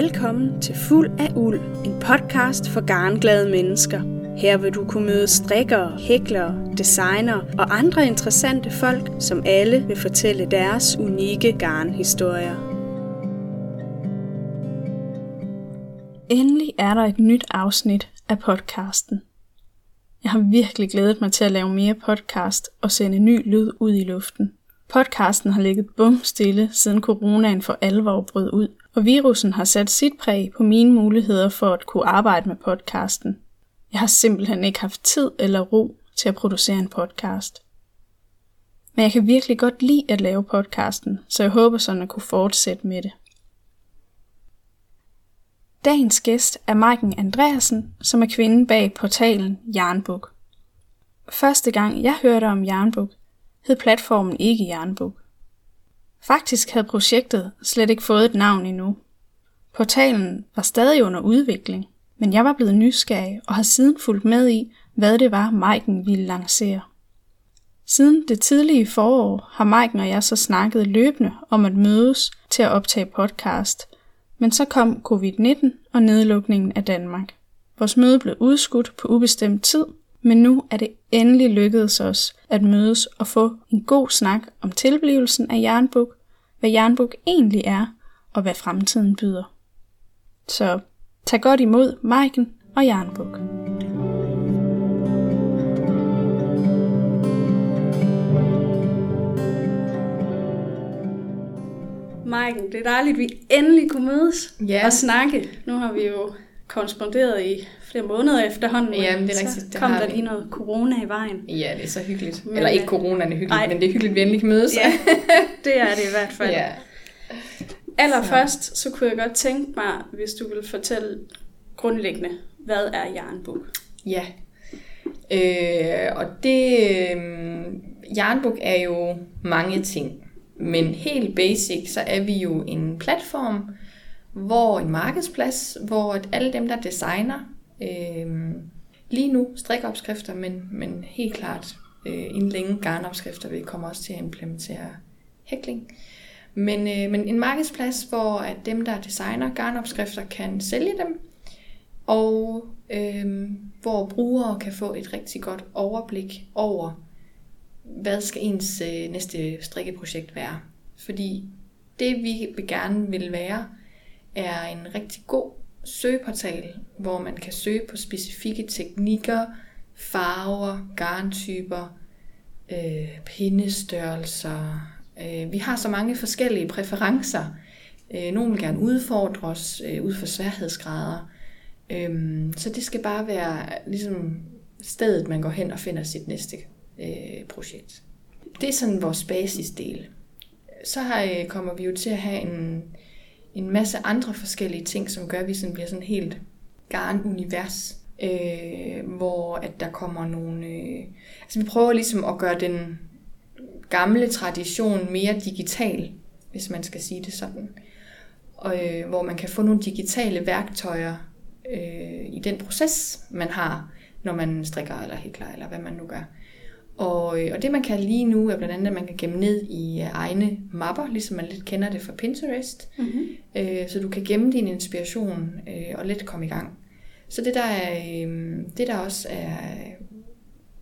Velkommen til Fuld af Uld, en podcast for garnglade mennesker. Her vil du kunne møde strikkere, hæklere, designer og andre interessante folk, som alle vil fortælle deres unikke garnhistorier. Endelig er der et nyt afsnit af podcasten. Jeg har virkelig glædet mig til at lave mere podcast og sende ny lyd ud i luften. Podcasten har ligget bum stille, siden coronaen for alvor brød ud, og virussen har sat sit præg på mine muligheder for at kunne arbejde med podcasten. Jeg har simpelthen ikke haft tid eller ro til at producere en podcast. Men jeg kan virkelig godt lide at lave podcasten, så jeg håber sådan at kunne fortsætte med det. Dagens gæst er Maiken Andreasen, som er kvinden bag portalen Jernbuk. Første gang jeg hørte om Jernbuk, hed platformen ikke Jernbuk. Faktisk havde projektet slet ikke fået et navn endnu. Portalen var stadig under udvikling, men jeg var blevet nysgerrig og har siden fulgt med i, hvad det var, Maiken ville lancere. Siden det tidlige forår har Maiken og jeg så snakket løbende om at mødes til at optage podcast, men så kom covid-19 og nedlukningen af Danmark. Vores møde blev udskudt på ubestemt tid, men nu er det endelig lykkedes os at mødes og få en god snak om tilblivelsen af Jernbuk, hvad Jernbuk egentlig er, og hvad fremtiden byder. Så tag godt imod Maiken og Jernbuk. Maiken, det er dejligt, at vi endelig kunne mødes Ja. og snakke. Nu har vi jo korresponderet i flere måneder efterhånden, men Jamen, det er så rigtigt, det kom der vi. lige noget corona i vejen. Ja, det er så hyggeligt. Men, Men, Eller ikke øh, coronaen er hyggeligt, nej. men det er hyggeligt, vi endelig kan mødes. Ja, det er det i hvert fald. ja. Allerførst, så kunne jeg godt tænke mig, hvis du ville fortælle grundlæggende, hvad er Jernbuk? ja. Øh, og det... Øh, Jernbuk er jo mange ting. Men helt basic, så er vi jo en platform, hvor en markedsplads, hvor at alle dem, der designer, øh, lige nu strikopskrifter, men, men helt klart øh, inden længe garnopskrifter, vi kommer også til at implementere hækling. Men, øh, men en markedsplads, hvor at dem, der designer garnopskrifter, kan sælge dem, og øh, hvor brugere kan få et rigtig godt overblik over, hvad skal ens øh, næste strikkeprojekt være. Fordi det, vi gerne vil være, er en rigtig god søgeportal, hvor man kan søge på specifikke teknikker, farver, garntyper, øh, pindestørrelser. Øh, vi har så mange forskellige præferencer. Øh, nogle vil gerne udfordre os øh, ud for sværhedsgrader. Øh, så det skal bare være ligesom stedet, man går hen og finder sit næste øh, projekt. Det er sådan vores basisdel. Så har, øh, kommer vi jo til at have en, en masse andre forskellige ting, som gør, at vi sådan bliver sådan helt garn-univers, øh, hvor at der kommer nogle... Øh, altså vi prøver ligesom at gøre den gamle tradition mere digital, hvis man skal sige det sådan. Og, øh, hvor man kan få nogle digitale værktøjer øh, i den proces, man har, når man strikker eller hækler, eller hvad man nu gør. Og, øh, og det man kan lige nu er blandt andet, at man kan gemme ned i øh, egne mapper, ligesom man lidt kender det fra Pinterest. Mm-hmm. Øh, så du kan gemme din inspiration øh, og let komme i gang. Så det der, er, øh, det der også er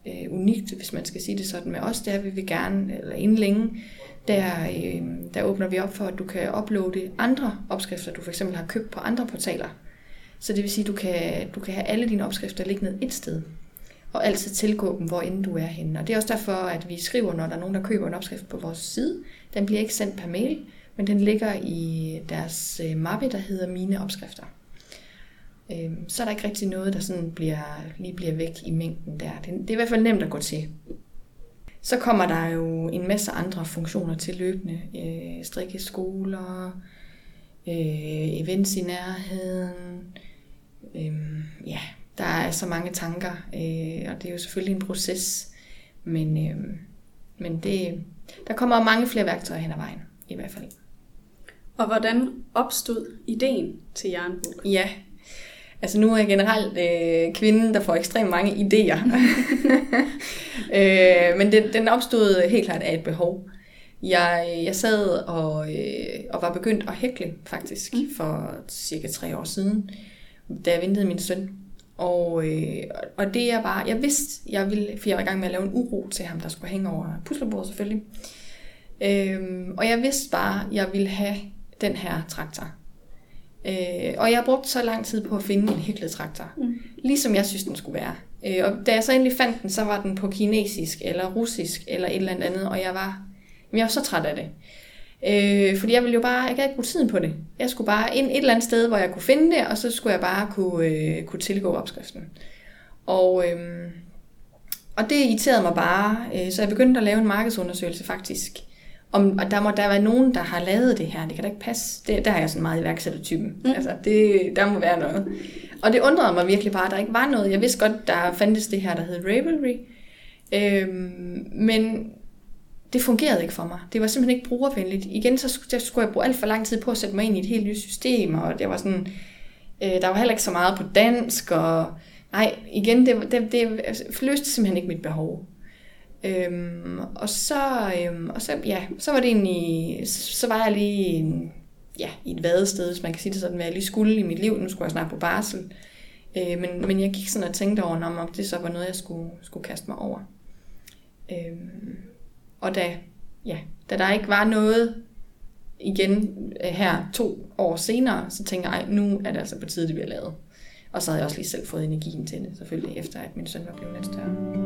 øh, unikt, hvis man skal sige det sådan med os, det er, at vi vil gerne, eller inden længe, der, øh, der åbner vi op for, at du kan uploade andre opskrifter, du for eksempel har købt på andre portaler. Så det vil sige, at du kan, du kan have alle dine opskrifter liggende et sted, og altid tilgå dem, hvor end du er henne. Og det er også derfor, at vi skriver, når der er nogen, der køber en opskrift på vores side. Den bliver ikke sendt per mail, men den ligger i deres øh, mappe, der hedder Mine Opskrifter. Øhm, så er der ikke rigtig noget, der sådan bliver, lige bliver væk i mængden der. Det, det er i hvert fald nemt at gå til. Så kommer der jo en masse andre funktioner til løbende. Øh, strikkeskoler, øh, events i nærheden. Øh, ja, der er så mange tanker, øh, og det er jo selvfølgelig en proces. Men, øh, men det, der kommer mange flere værktøjer hen ad vejen, i hvert fald. Og hvordan opstod ideen til Jernbuk? Ja, altså nu er jeg generelt øh, kvinden, der får ekstremt mange idéer. øh, men den, den opstod helt klart af et behov. Jeg, jeg sad og, øh, og var begyndt at hækle faktisk mm. for cirka tre år siden, da jeg ventede min søn. Og, øh, og det er bare, jeg vidste, jeg ville, for jeg var i gang med at lave en uro til ham, der skulle hænge over puslebordet selvfølgelig. Øhm, og jeg vidste bare, jeg ville have den her traktor. Øh, og jeg brugte så lang tid på at finde en hæklet traktor, mm. ligesom jeg synes, den skulle være. Øh, og da jeg så endelig fandt den, så var den på kinesisk, eller russisk, eller et eller andet, og jeg var, jeg var så træt af det. Øh, fordi jeg ville jo bare, jeg ikke bruge tiden på det. Jeg skulle bare ind et eller andet sted, hvor jeg kunne finde det, og så skulle jeg bare kunne, øh, kunne tilgå opskriften. Og, øh, og det irriterede mig bare, øh, så jeg begyndte at lave en markedsundersøgelse faktisk. Om, og der må der være nogen, der har lavet det her. Det kan da ikke passe. Det, der er jeg sådan meget iværksættertypen. Mm. Altså, det, der må være noget. Og det undrede mig virkelig bare, at der ikke var noget. Jeg vidste godt, der fandtes det her, der hed Ravelry. Øhm, men det fungerede ikke for mig. Det var simpelthen ikke brugervenligt. Igen, så skulle, skulle jeg bruge alt for lang tid på at sætte mig ind i et helt nyt system, og det var sådan, øh, der var heller ikke så meget på dansk, og nej, igen, det, det, det løste simpelthen ikke mit behov. Øhm, og så, øhm, og så, ja, så var det egentlig, så var jeg lige en, ja, i et vadested, hvis man kan sige det sådan, hvad jeg lige skulle i mit liv. Nu skulle jeg snart på barsel. Øh, men, men jeg gik sådan og tænkte over, om det så var noget, jeg skulle, skulle kaste mig over. Øhm, og da, ja, da der ikke var noget igen øh, her to år senere, så tænkte jeg, nu er det altså på tide, det bliver lavet. Og så havde jeg også lige selv fået energien til det, selvfølgelig, efter at min søn var blevet lidt større.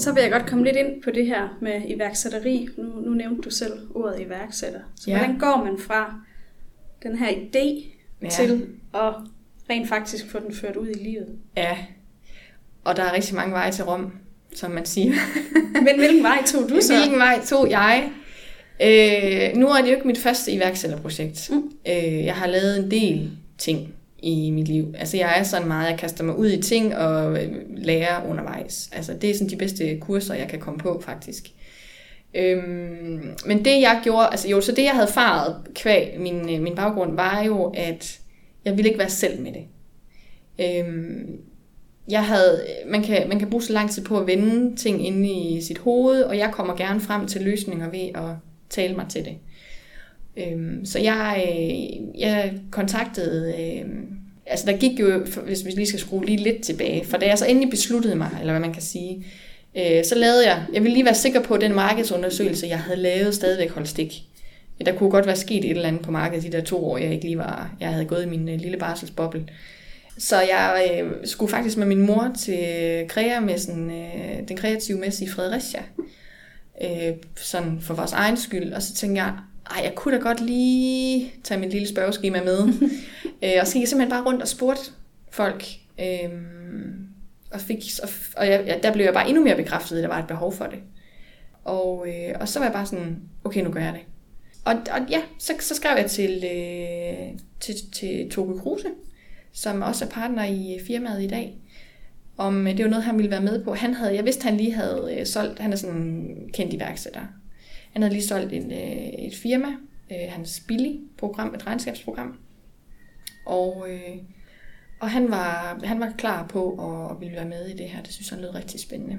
så vil jeg godt komme lidt ind på det her med iværksætteri. Nu, nu nævnte du selv ordet iværksætter. Så ja. hvordan går man fra den her idé ja. til at rent faktisk få den ført ud i livet? Ja, og der er rigtig mange veje til Rom, som man siger. Men hvilken vej tog du så? Hvilken vej tog jeg? Øh, nu er det jo ikke mit første iværksætterprojekt. Mm. Øh, jeg har lavet en del ting i mit liv. Altså jeg er sådan meget, jeg kaster mig ud i ting og øh, lærer undervejs. Altså det er sådan de bedste kurser, jeg kan komme på faktisk. Øhm, men det jeg gjorde, altså jo, så det jeg havde faret kvæg min, øh, min baggrund, var jo, at jeg ville ikke være selv med det. Øhm, jeg havde, man, kan, man kan bruge så lang tid på at vende ting inde i sit hoved, og jeg kommer gerne frem til løsninger ved at tale mig til det. Øhm, så jeg, øh, jeg kontaktede, øh, altså der gik jo, hvis vi lige skal skrue lige lidt tilbage, for da jeg så endelig besluttede mig, eller hvad man kan sige, øh, så lavede jeg, jeg ville lige være sikker på, at den markedsundersøgelse, jeg havde lavet, stadigvæk holdt stik. Der kunne godt være sket et eller andet på markedet de der to år, jeg ikke lige var, jeg havde gået i min lille barselsboble. Så jeg øh, skulle faktisk med min mor til kreamessen, øh, den kreative messe i Fredericia, øh, sådan for vores egen skyld. Og så tænkte jeg, ej, jeg kunne da godt lige tage mit lille spørgeskema med. øh, og så gik jeg simpelthen bare rundt og spurgte folk. Øh, og fik, og, og jeg, der blev jeg bare endnu mere bekræftet, at der var et behov for det. Og, øh, og så var jeg bare sådan, okay, nu gør jeg det. Og, og ja, så, så skrev jeg til, øh, til, til Toge Kruse, som også er partner i øh, firmaet i dag, om øh, det var noget, han ville være med på. Han havde, jeg vidste, han lige havde øh, solgt, han er sådan en kendt iværksætter, han havde lige solgt en, øh, et firma, øh, hans billige program, et regnskabsprogram. Og, øh, og han, var, han var klar på at ville være med i det her. Det synes han lød rigtig spændende.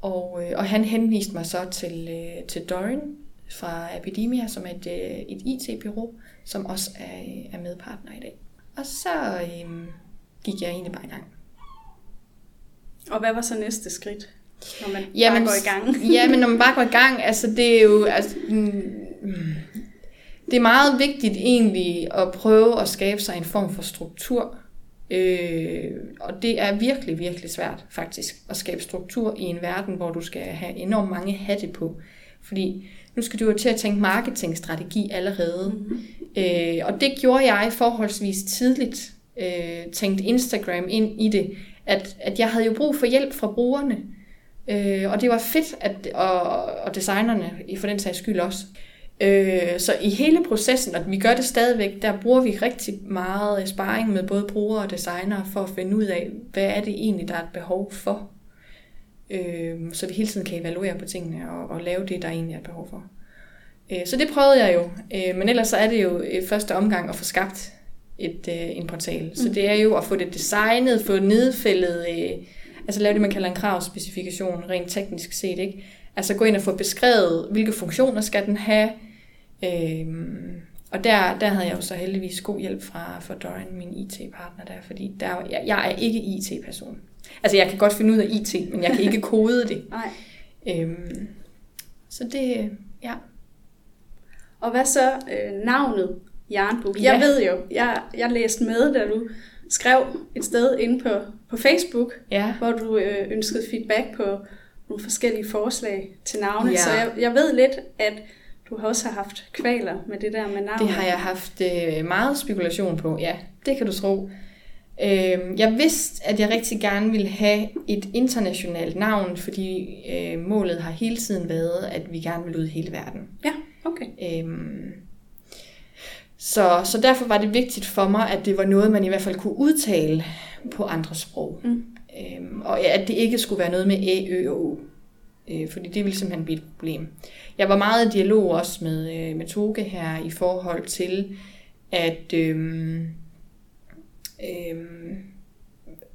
Og, øh, og han henviste mig så til, øh, til Dorian, fra Epidemia, som er et, øh, et IT-bureau, som også er, er medpartner i dag. Og så øh, gik jeg egentlig bare i gang. Og hvad var så næste skridt? Når man jamen, bare går i gang. ja, men når man bare går i gang, altså det er jo... Altså, mm, det er meget vigtigt egentlig at prøve at skabe sig en form for struktur. Øh, og det er virkelig, virkelig svært faktisk at skabe struktur i en verden, hvor du skal have enormt mange hatte på. Fordi nu skal du jo til at tænke marketingstrategi allerede. Mm-hmm. Øh, og det gjorde jeg forholdsvis tidligt. Øh, tænkte Instagram ind i det. At, at jeg havde jo brug for hjælp fra brugerne. Øh, og det var fedt, at, og, og designerne i for den sags skyld også. Øh, så i hele processen, og vi gør det stadigvæk, der bruger vi rigtig meget sparring med både brugere og designere for at finde ud af, hvad er det egentlig, der er et behov for. Øh, så vi hele tiden kan evaluere på tingene og, og lave det, der egentlig er behov for. Øh, så det prøvede jeg jo, øh, men ellers så er det jo i første omgang at få skabt et, øh, en portal. Mm. Så det er jo at få det designet, få nedfældet, øh, altså lave det, man kalder en kravspecifikation, rent teknisk set. Ikke? Altså gå ind og få beskrevet, hvilke funktioner skal den have. Øhm, og der, der havde jeg jo så heldigvis god hjælp fra, fra Dorian, min IT-partner der, fordi der, jeg, jeg er ikke IT-person. Altså jeg kan godt finde ud af IT, men jeg kan ikke kode det. Nej. Øhm, så det, ja. Og hvad så øh, navnet Jernbuk? Ja. Jeg ved jo, jeg, jeg læste med, da du skrev et sted inde på, på Facebook, Ja. hvor du øh, ønskede feedback på nogle forskellige forslag til navne. Ja. Så jeg, jeg ved lidt, at du også har haft kvaler med det der med navn. Det har jeg haft øh, meget spekulation på, ja. Det kan du tro. Øh, jeg vidste, at jeg rigtig gerne ville have et internationalt navn, fordi øh, målet har hele tiden været, at vi gerne vil ud i hele verden. Ja, okay. Øhm, så, så derfor var det vigtigt for mig, at det var noget, man i hvert fald kunne udtale på andre sprog. Mm. Øhm, og at det ikke skulle være noget med æ, ø og o. Øh, fordi det ville simpelthen blive et problem. Jeg var meget i dialog også med, øh, med Toge her i forhold til, at øhm, øhm,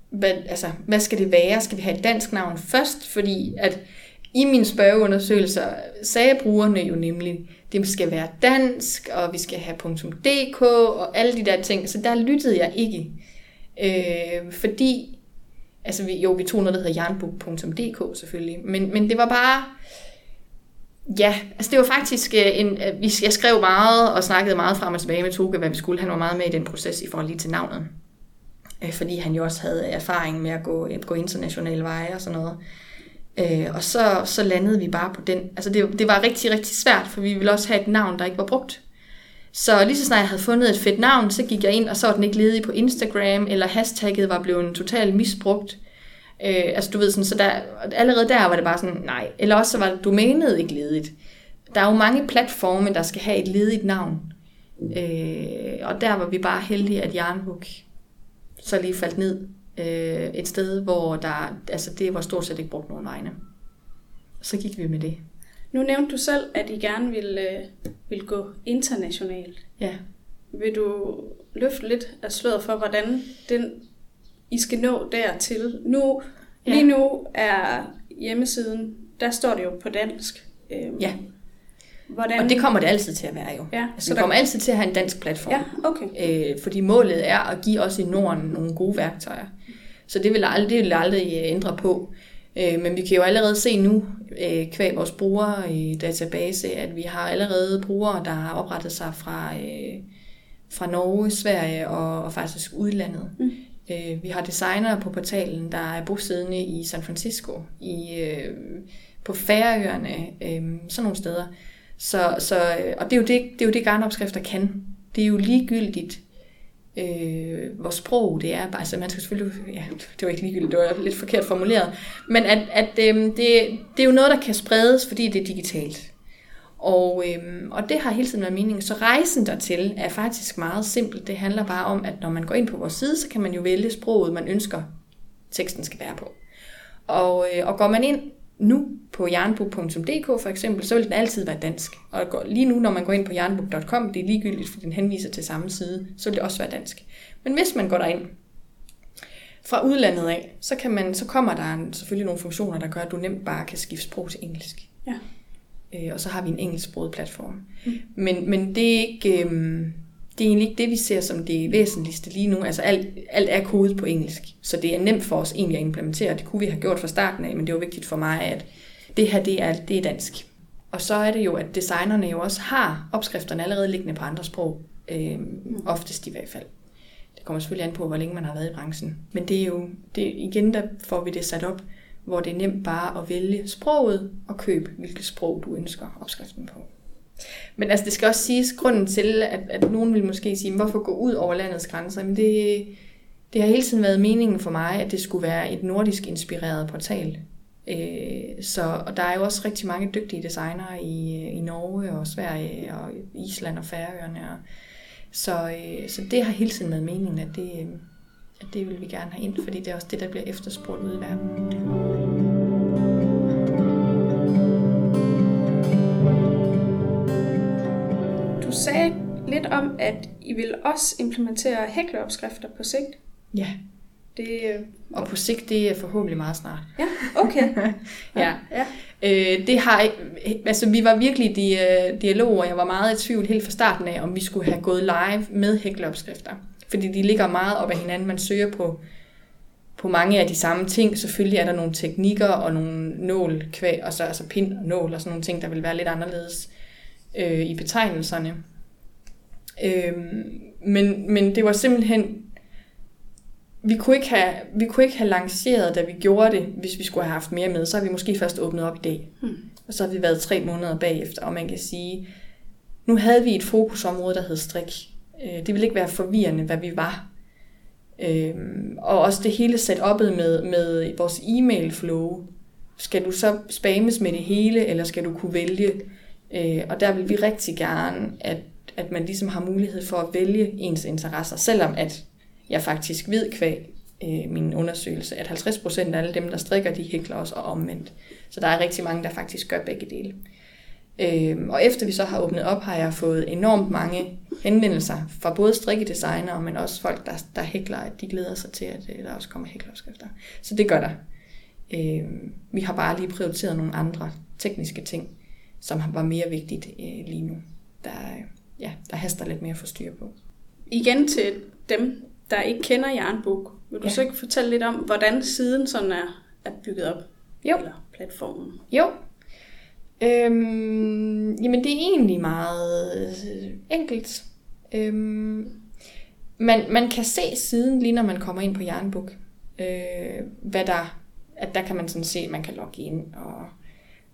hvad, altså, hvad skal det være? Skal vi have et dansk navn først? Fordi at i mine spørgeundersøgelser sagde brugerne jo nemlig, det skal være dansk, og vi skal have .dk og alle de der ting. Så der lyttede jeg ikke. Øh, fordi, altså vi, jo, vi tog noget, der hedder jernbuk.dk selvfølgelig, men, men det var bare, ja, altså det var faktisk øh, en, øh, vi- jeg skrev meget og snakkede meget frem og tilbage med Toge, hvad vi skulle. Han var meget med i den proces i forhold lige til navnet. Øh, fordi han jo også havde erfaring med at gå, øh, gå internationale veje og sådan noget. Øh, og så, så landede vi bare på den. Altså det, det var rigtig, rigtig svært, for vi ville også have et navn, der ikke var brugt. Så lige så snart jeg havde fundet et fedt navn, så gik jeg ind, og så var den ikke ledig på Instagram, eller hashtagget var blevet totalt misbrugt. Øh, altså du ved sådan, så der, allerede der var det bare sådan, nej. Eller også så var domænet ikke ledigt. Der er jo mange platforme, der skal have et ledigt navn. Øh, og der var vi bare heldige, at Jernbuk så lige faldt ned øh, et sted, hvor der, altså det var stort set ikke brugt nogen vegne. Så gik vi med det. Nu nævnte du selv, at I gerne ville, øh, ville gå internationalt. Ja. Vil du løfte lidt af sløret for, hvordan den, I skal nå dertil? Nu, Ja. Lige nu er hjemmesiden, der står det jo på dansk. Øhm, Ja. Hvordan? Og det kommer det altid til at være jo. Ja, Altså, vi kommer altid til at have en dansk platform. Ja, okay. Øh, fordi målet er at give os i Norden nogle gode værktøjer. Så det vil aldrig, det vil aldrig øh, ændre på. Øh, men vi kan jo allerede se nu, øh, kvæg vores brugere i database, at vi har allerede brugere, der har oprettet sig fra, øh, fra Norge, Sverige og, og faktisk udlandet. Mm. Øh, vi har designere på portalen, der er bosiddende i San Francisco, i, øh, på Færøerne, øh, sådan nogle steder. Så, så, øh, og det er, jo det, det er jo det, garnopskrifter kan. Det er jo ligegyldigt, øh, hvor sprog det er. Bare, altså man skal selvfølgelig, ja, det var ikke ligegyldigt, det var lidt forkert formuleret. Men at, at øh, det, det er jo noget, der kan spredes, fordi det er digitalt. Og, øh, og det har hele tiden været meningen. Så rejsen dertil er faktisk meget simpelt. Det handler bare om, at når man går ind på vores side, så kan man jo vælge sproget, man ønsker, teksten skal være på. Og, øh, og går man ind nu på jernbuk.dk for eksempel, så vil den altid være dansk. Og lige nu, når man går ind på jernbuk.com, det er ligegyldigt, fordi den henviser til samme side, så vil det også være dansk. Men hvis man går derind fra udlandet af, så, kan man, så kommer der selvfølgelig nogle funktioner, der gør, at du nemt bare kan skifte sprog til engelsk. Ja. Øh, og så har vi en engelsksproget platform. Mm. Men, men det, er ikke, øhm, det er egentlig ikke det, vi ser som det væsentligste lige nu. Altså alt, alt er kodet på engelsk, så det er nemt for os egentlig at implementere. Det kunne vi have gjort fra starten af, men det var vigtigt for mig, at det her det er, det er dansk. Og så er det jo, at designerne jo også har opskrifterne allerede liggende på andre sprog. Øhm, mm. Oftest i hvert fald. Det kommer selvfølgelig an på, hvor længe man har været i branchen. Men det er jo, det, igen der får vi det sat op, hvor det er nemt bare at vælge sproget og købe, hvilket sprog du ønsker opskriften på. Men altså, det skal også siges, grunden til, at, at nogen vil måske sige, hvorfor gå ud over landets grænser, men det, det har hele tiden været meningen for mig, at det skulle være et nordisk inspireret portal. Øh, så, og der er jo også rigtig mange dygtige designere i, i Norge og Sverige og Island og Færøerne. Og, så, øh, så det har hele tiden været meningen, at det, øh, at det vil vi gerne have ind, fordi det er også det, der bliver efterspurgt ude i verden. Sagde lidt om, at I vil også implementere hækleopskrifter på sigt. Ja. Det, og på sigt, det er forhåbentlig meget snart. Ja, okay. ja. ja. Øh, det har, altså, vi var virkelig i dialog, og jeg var meget i tvivl helt fra starten af, om vi skulle have gået live med hækleopskrifter. Fordi de ligger meget op ad hinanden. Man søger på, på mange af de samme ting. Selvfølgelig er der nogle teknikker og nogle nål, kvæg, og så altså pind og nål og sådan nogle ting, der vil være lidt anderledes øh, i betegnelserne. Øh, men, men det var simpelthen vi kunne, ikke have, vi kunne ikke have lanceret, da vi gjorde det, hvis vi skulle have haft mere med. Så har vi måske først åbnet op i dag. Hmm. Og så har vi været tre måneder bagefter, og man kan sige, nu havde vi et fokusområde, der hed strik. Øh, det ville ikke være forvirrende, hvad vi var. Øhm, og også det hele sat oppet med, med vores e-mail flow. Skal du så spammes med det hele, eller skal du kunne vælge? Øh, og der vil vi rigtig gerne, at, at man ligesom har mulighed for at vælge ens interesser, selvom at jeg faktisk ved kvæg øh, min undersøgelse, at 50% af alle dem, der strikker, de hækler også og omvendt. Så der er rigtig mange, der faktisk gør begge dele. Øh, og efter vi så har åbnet op, har jeg fået enormt mange henvendelser fra både strikkedesignere, men også folk, der, der hækler, at de glæder sig til, at øh, der også kommer hækleopskrifter. Så det gør der. Øh, vi har bare lige prioriteret nogle andre tekniske ting, som var mere vigtigt øh, lige nu. Der, ja, der haster lidt mere at få styr på. Igen til dem, der ikke kender Jernbog, vil du ja. så ikke fortælle lidt om, hvordan siden sådan er, er bygget op? Jo. Eller platformen? Jo. Øhm, jamen, det er egentlig meget øh, enkelt. Øhm, man, man kan se siden, lige når man kommer ind på Jernbog, øh, hvad der, at der kan man sådan se, at man kan logge ind, og,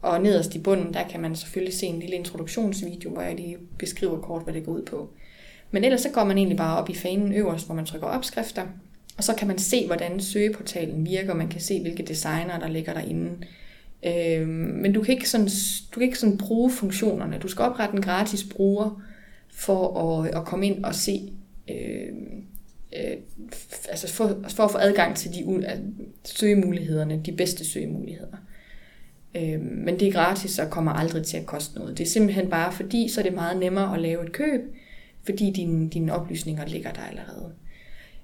og nederst i bunden, der kan man selvfølgelig se en lille introduktionsvideo, hvor jeg lige beskriver kort, hvad det går ud på. Men ellers så går man egentlig bare op i fanen øverst, hvor man trykker opskrifter, og så kan man se, hvordan søgeportalen virker, man kan se, hvilke designer, der ligger derinde. Øh, men du kan, ikke sådan, du kan ikke sådan bruge funktionerne. Du skal oprette en gratis bruger for at, at komme ind og se, øhm, øh, øh, altså for, for at få adgang til de uh, søgemulighederne, de bedste søgemuligheder. Øh, men det er gratis og kommer aldrig til at koste noget. Det er simpelthen bare fordi, så er det meget nemmere at lave et køb, fordi dine, dine oplysninger ligger der allerede.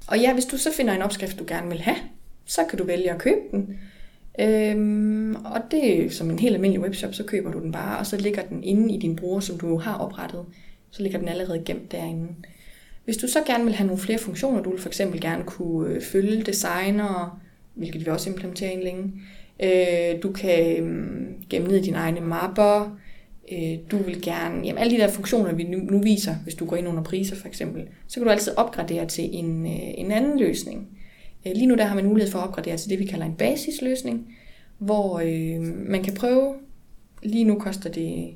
Og ja, hvis du så finder en opskrift, du gerne vil have, så kan du vælge at købe den. Øhm, og det er som en helt almindelig webshop, så køber du den bare, og så ligger den inde i din bruger, som du har oprettet. Så ligger den allerede gemt derinde. Hvis du så gerne vil have nogle flere funktioner, du vil for eksempel gerne kunne øh, følge designer, hvilket vi også implementerer en længe. Øh, du kan øhm, gemme ned i dine egne mapper, øh, du vil gerne, jamen alle de der funktioner, vi nu, nu viser, hvis du går ind under priser for eksempel, så kan du altid opgradere til en, øh, en anden løsning. Øh, lige nu der har man mulighed for at opgradere til det, vi kalder en basisløsning, hvor øh, man kan prøve, lige nu koster det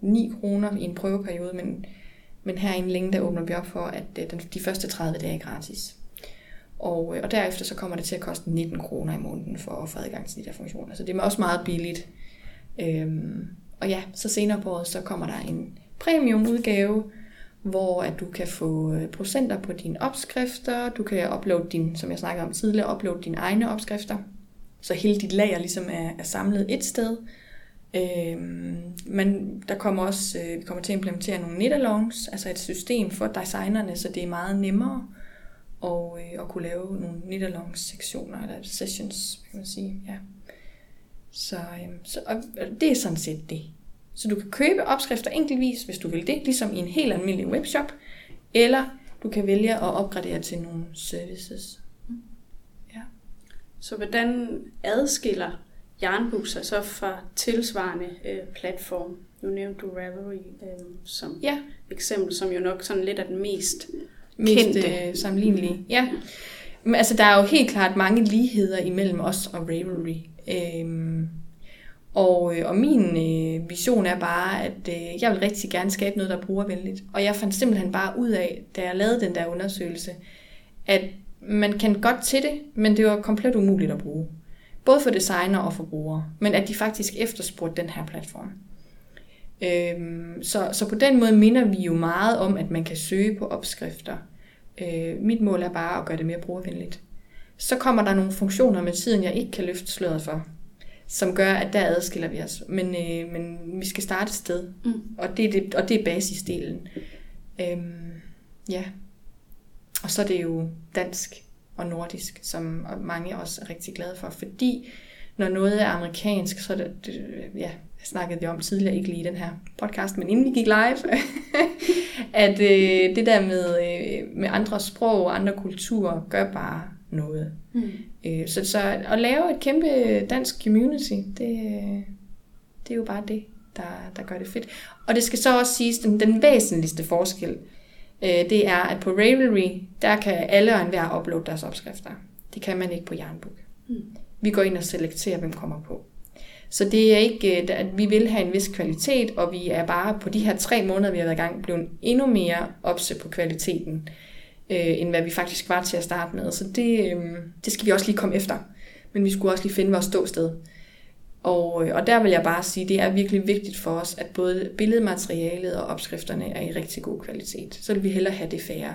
9 kroner i en prøveperiode, men, men her en længe, der åbner vi op for, at øh, den, de første 30 dage er gratis. Og, øh, og derefter så kommer det til at koste 19 kroner i måneden for at få adgang til de der funktioner. Så det er også meget billigt. Øhm, og ja, så senere på året, så kommer der en premium udgave, hvor at du kan få øh, procenter på dine opskrifter, du kan uploade din, som jeg snakkede om tidligere, uploade dine egne opskrifter, så hele dit lager ligesom er, er samlet et sted. Øhm, men der kommer også, øh, vi kommer til at implementere nogle knit altså et system for designerne, så det er meget nemmere at, øh, at kunne lave nogle knit sektioner eller sessions, kan man sige. Ja. Så, øhm, så og det er sådan set det. Så du kan købe opskrifter enkeltvis, hvis du vil det, ligesom i en helt almindelig webshop, eller du kan vælge at opgradere til nogle services. Ja. Så hvordan adskiller Jernbuk sig så fra tilsvarende øh, platform? Nu nævnte du Ravelry øh, som ja. eksempel, som jo nok sådan lidt er den mest, mest kendte. Øh, sammenlignelige. Ja. Men altså, der er jo helt klart mange ligheder imellem os og Ravelry. Øhm, og, øh, og min øh, vision er bare, at øh, jeg vil rigtig gerne skabe noget, der er brugervenligt. Og jeg fandt simpelthen bare ud af, da jeg lavede den der undersøgelse, at man kan godt til det, men det var komplet umuligt at bruge. Både for designer og for brugere. Men at de faktisk efterspurgte den her platform. Øhm, så, så på den måde minder vi jo meget om, at man kan søge på opskrifter. Øh, mit mål er bare at gøre det mere brugervenligt. Så kommer der nogle funktioner med tiden, jeg ikke kan løfte sløret for som gør, at der adskiller vi os. Men, øh, men vi skal starte et sted, mm. og, det er det, og det er basisdelen. Øhm, ja. Og så er det jo dansk og nordisk, som mange også er rigtig glade for, fordi når noget er amerikansk, så er det, det ja, snakkede vi om tidligere, ikke lige i den her podcast, men inden vi gik live, at øh, det der med, øh, med andre sprog og andre kulturer gør bare noget. Mm. Øh, så, så at lave et kæmpe dansk community, det, det er jo bare det, der, der gør det fedt. Og det skal så også siges, den, den væsentligste forskel, øh, det er, at på Ravelry, der kan alle og enhver uploade deres opskrifter. Det kan man ikke på Jernbook. Mm. Vi går ind og selekterer, hvem kommer på. Så det er ikke, øh, at vi vil have en vis kvalitet, og vi er bare på de her tre måneder, vi har været i gang, blevet endnu mere opse på kvaliteten, øh, end hvad vi faktisk var til at starte med. Så det, øh, det skal vi også lige komme efter. Men vi skulle også lige finde vores ståsted. Og, øh, og der vil jeg bare sige, at det er virkelig vigtigt for os, at både billedmaterialet og opskrifterne er i rigtig god kvalitet. Så vil vi hellere have det færre.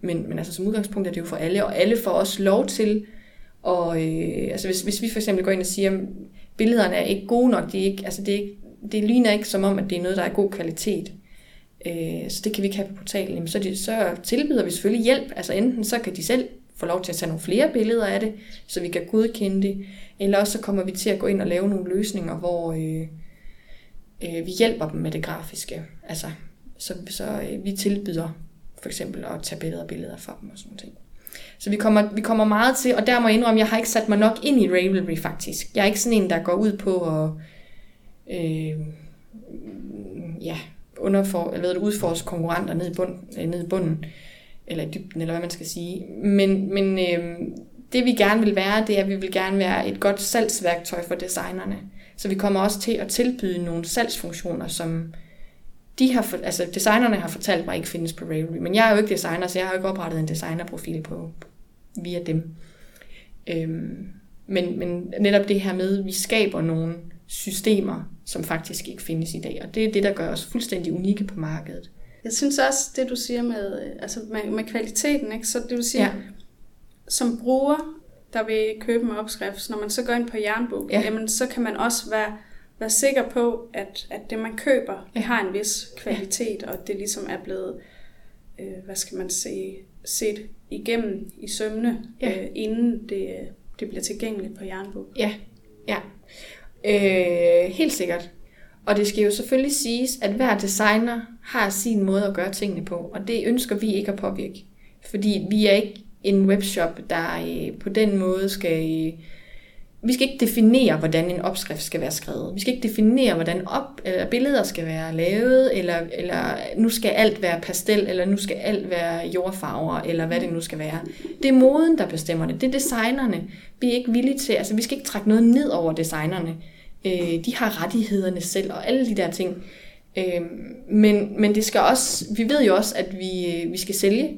Men, men altså som udgangspunkt er det jo for alle, og alle får også lov til, og øh, altså hvis, hvis vi for eksempel går ind og siger, billederne er ikke gode nok, de er ikke, altså det, er ikke, det ligner ikke som om, at det er noget, der er god kvalitet, øh, så det kan vi ikke have på portalen, Jamen, så, de, så tilbyder vi selvfølgelig hjælp, altså enten så kan de selv få lov til at tage nogle flere billeder af det, så vi kan godkende det, eller også så kommer vi til at gå ind og lave nogle løsninger, hvor øh, øh, vi hjælper dem med det grafiske. Altså, så, så øh, vi tilbyder for eksempel at tage billeder og billeder for dem og sådan noget. Så vi kommer, vi kommer meget til, og der må jeg indrømme, jeg har ikke sat mig nok ind i Ravelry faktisk. Jeg er ikke sådan en, der går ud på at øh, ja, underfor, eller ved, udforske konkurrenter ned i, bund, øh, ned i bunden, eller i dybden, eller hvad man skal sige. Men, men øh, det vi gerne vil være, det er, at vi vil gerne være et godt salgsværktøj for designerne. Så vi kommer også til at tilbyde nogle salgsfunktioner, som de har, altså designerne har fortalt mig ikke findes på Ravelry. Men jeg er jo ikke designer, så jeg har jo ikke oprettet en designerprofil på, via dem. Øhm, men, men netop det her med, at vi skaber nogle systemer, som faktisk ikke findes i dag. Og det er det, der gør os fuldstændig unikke på markedet. Jeg synes også, det du siger med, altså med, med kvaliteten, ikke? så det vil sige, ja som bruger, der vil købe en opskrift, når man så går ind på Jernbog, ja. jamen, så kan man også være, være sikker på, at, at det man køber, det har en vis kvalitet, og det ligesom er blevet, øh, hvad skal man sige, set igennem i sømne, ja. øh, inden det, det bliver tilgængeligt på Jernbog. Ja, ja. Øh, helt sikkert. Og det skal jo selvfølgelig siges, at hver designer har sin måde at gøre tingene på, og det ønsker vi ikke at påvirke. Fordi vi er ikke en webshop, der øh, på den måde skal... Øh, vi skal ikke definere, hvordan en opskrift skal være skrevet. Vi skal ikke definere, hvordan op, eller billeder skal være lavet, eller, eller nu skal alt være pastel, eller nu skal alt være jordfarver, eller hvad det nu skal være. Det er moden, der bestemmer det. Det er designerne. Vi er ikke villige til, altså vi skal ikke trække noget ned over designerne. Øh, de har rettighederne selv, og alle de der ting. Øh, men, men det skal også, vi ved jo også, at vi, øh, vi skal sælge,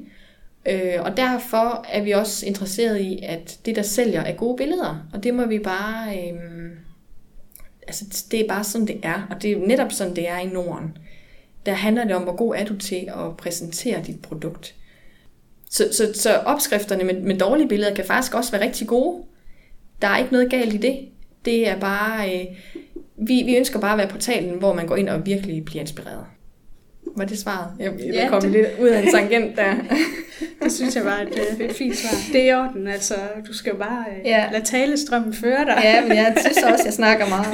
Øh, og derfor er vi også interesseret i, at det, der sælger, er gode billeder. Og det må vi bare... Øh, altså, det er bare sådan, det er. Og det er netop sådan, det er i Norden. Der handler det om, hvor god er du til at præsentere dit produkt. Så, så, så opskrifterne med, med dårlige billeder kan faktisk også være rigtig gode. Der er ikke noget galt i det. Det er bare... Øh, vi, vi ønsker bare at være portalen, hvor man går ind og virkelig bliver inspireret. Var det svaret? Jeg, jeg ja, kom det... lidt ud af en tangent der. det synes jeg var et, øh, et fint svar. Det er i orden, altså. Du skal bare uh, ja. lade talestrømmen føre dig. ja, men jeg synes også, jeg snakker meget.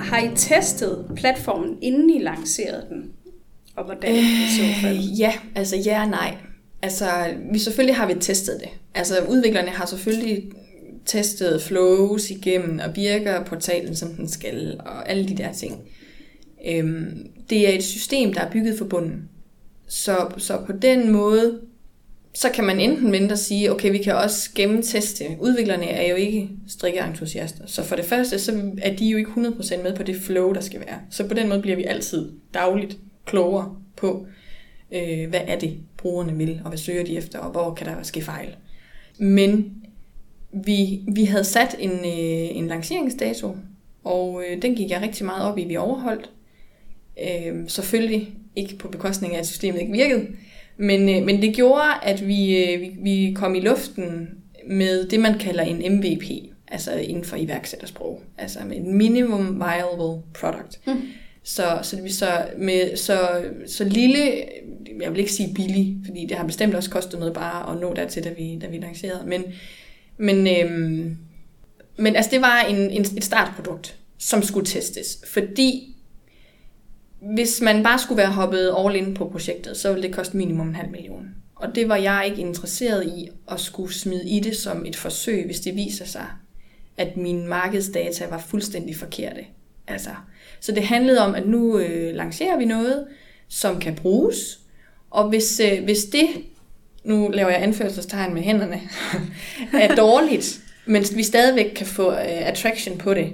Har I testet platformen, inden I lancerede den? Og hvordan øh, i så fald? Ja, altså ja og nej. Altså, vi selvfølgelig har vi testet det. Altså, udviklerne har selvfølgelig testet flows igennem, og virker portalen, som den skal, og alle de der ting. Øhm, det er et system, der er bygget for bunden. Så, så på den måde, så kan man enten vente og sige, okay, vi kan også gennemteste. Udviklerne er jo ikke strikkeentusiaster. Så for det første, så er de jo ikke 100% med på det flow, der skal være. Så på den måde bliver vi altid dagligt klogere på, øh, hvad er det, brugerne vil, og hvad søger de efter, og hvor kan der ske fejl. Men vi, vi havde sat en, øh, en lanceringsdato, og øh, den gik jeg rigtig meget op i, vi overholdt. Øh, selvfølgelig ikke på bekostning af, at systemet ikke virkede, men, øh, men det gjorde, at vi, øh, vi, vi kom i luften med det, man kalder en MVP. altså inden for iværksættersprog. Altså med en minimum viable product. Mm. Så, så, det, så, med, så, så lille, jeg vil ikke sige billig, fordi det har bestemt også kostet noget bare at nå dertil, da vi, da vi lancerede. Men, men, øhm, men altså det var en, en, et startprodukt, som skulle testes. Fordi hvis man bare skulle være hoppet all in på projektet, så ville det koste minimum en halv million. Og det var jeg ikke interesseret i at skulle smide i det som et forsøg, hvis det viser sig, at mine markedsdata var fuldstændig forkerte. Altså, så det handlede om, at nu øh, lancerer vi noget, som kan bruges, og hvis, øh, hvis det, nu laver jeg anførselstegn med hænderne, er dårligt, men vi stadigvæk kan få øh, attraction på det,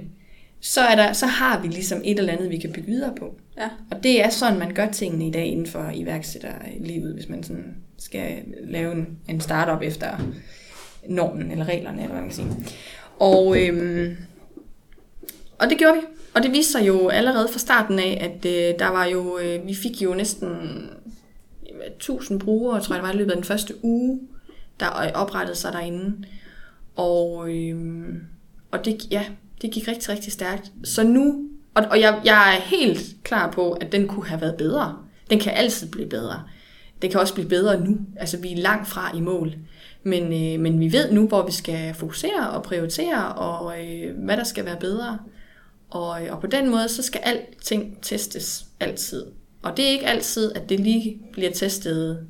så, er der, så har vi ligesom et eller andet, vi kan bygge videre på. Ja. Og det er sådan, man gør tingene i dag inden for iværksætterlivet, hvis man sådan skal lave en, en startup efter normen eller reglerne, eller hvad man kan sige. Og, øhm, og det gjorde vi. Og det viste sig jo allerede fra starten af, at øh, der var jo, øh, vi fik jo næsten 1000 brugere, tror jeg det var i løbet af den første uge, der oprettede sig derinde. Og, øh, og det, ja, det gik rigtig, rigtig stærkt. Så nu, og, og jeg, jeg er helt klar på, at den kunne have været bedre. Den kan altid blive bedre. Den kan også blive bedre nu. Altså, vi er langt fra i mål. Men, øh, men vi ved nu, hvor vi skal fokusere og prioritere, og øh, hvad der skal være bedre. Og, øh, og på den måde, så skal alting testes altid. Og det er ikke altid, at det lige bliver testet.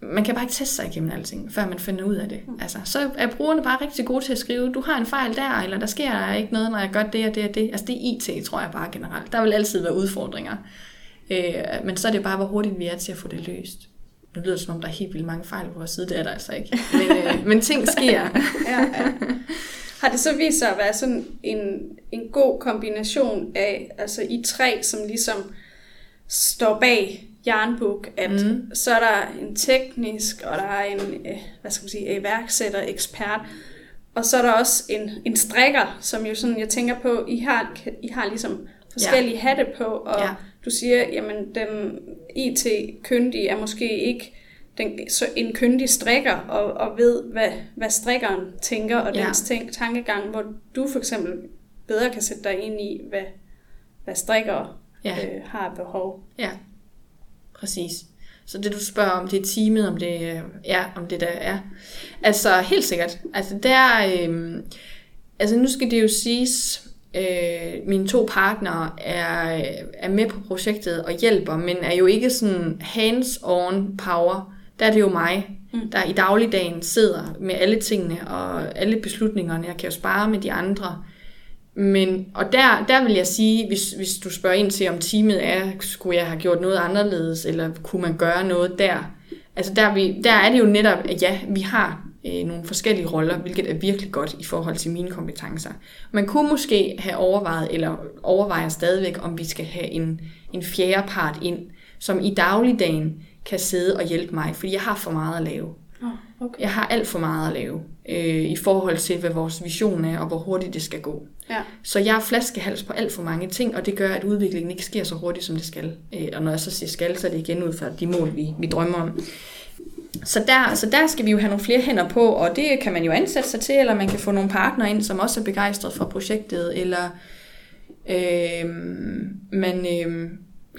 Man kan bare ikke teste sig igennem alting, før man finder ud af det. Mm. Altså, så er brugerne bare rigtig gode til at skrive, du har en fejl der, eller der sker ikke noget, når jeg gør det og det og det. Altså det er IT, tror jeg bare generelt. Der vil altid være udfordringer. Øh, men så er det bare, hvor hurtigt vi er til at få det løst. Nu lyder det som om, der er helt vildt mange fejl på vores side, det er der altså ikke. Men, øh, men ting sker. ja, ja. Har det så vist sig at være sådan en, en god kombination af, altså i tre, som ligesom står bag jernbog, at mm. så er der en teknisk, og der er en, øh, hvad skal man sige, iværksætter, ekspert, og så er der også en, en strikker, som jo sådan, jeg tænker på, I har, I har ligesom forskellige ja. hatte på, og ja. du siger, jamen den IT-kyndige er måske ikke den, så en kyndig strikker og, og ved, hvad, hvad strikkeren tænker, og ja. dens tænk, tankegang, hvor du for eksempel bedre kan sætte dig ind i, hvad, hvad strikker ja. øh, har behov. Ja, præcis. Så det du spørger om, det er teamet, om det er, ja, om det der er. Altså helt sikkert. Altså der, øh, altså nu skal det jo siges, øh, mine to partnere er, er med på projektet og hjælper, men er jo ikke sådan hands-on power der er det jo mig, mm. der i dagligdagen sidder med alle tingene og alle beslutningerne. Jeg kan jo spare med de andre. Men, og der, der vil jeg sige, hvis, hvis du spørger ind til, om teamet er, skulle jeg have gjort noget anderledes, eller kunne man gøre noget der? Altså der, vi, der er det jo netop, at ja, vi har øh, nogle forskellige roller, hvilket er virkelig godt i forhold til mine kompetencer. Man kunne måske have overvejet, eller overvejer stadigvæk, om vi skal have en, en fjerde part ind, som i dagligdagen kan sidde og hjælpe mig, fordi jeg har for meget at lave. Okay. Jeg har alt for meget at lave øh, i forhold til, hvad vores vision er, og hvor hurtigt det skal gå. Ja. Så jeg er flaskehals på alt for mange ting, og det gør, at udviklingen ikke sker så hurtigt, som det skal. Øh, og når jeg så siger skal, så er det igen ud fra de mål, vi, vi drømmer om. Så der, så der skal vi jo have nogle flere hænder på, og det kan man jo ansætte sig til, eller man kan få nogle partnere ind, som også er begejstret for projektet, eller øh, man, øh,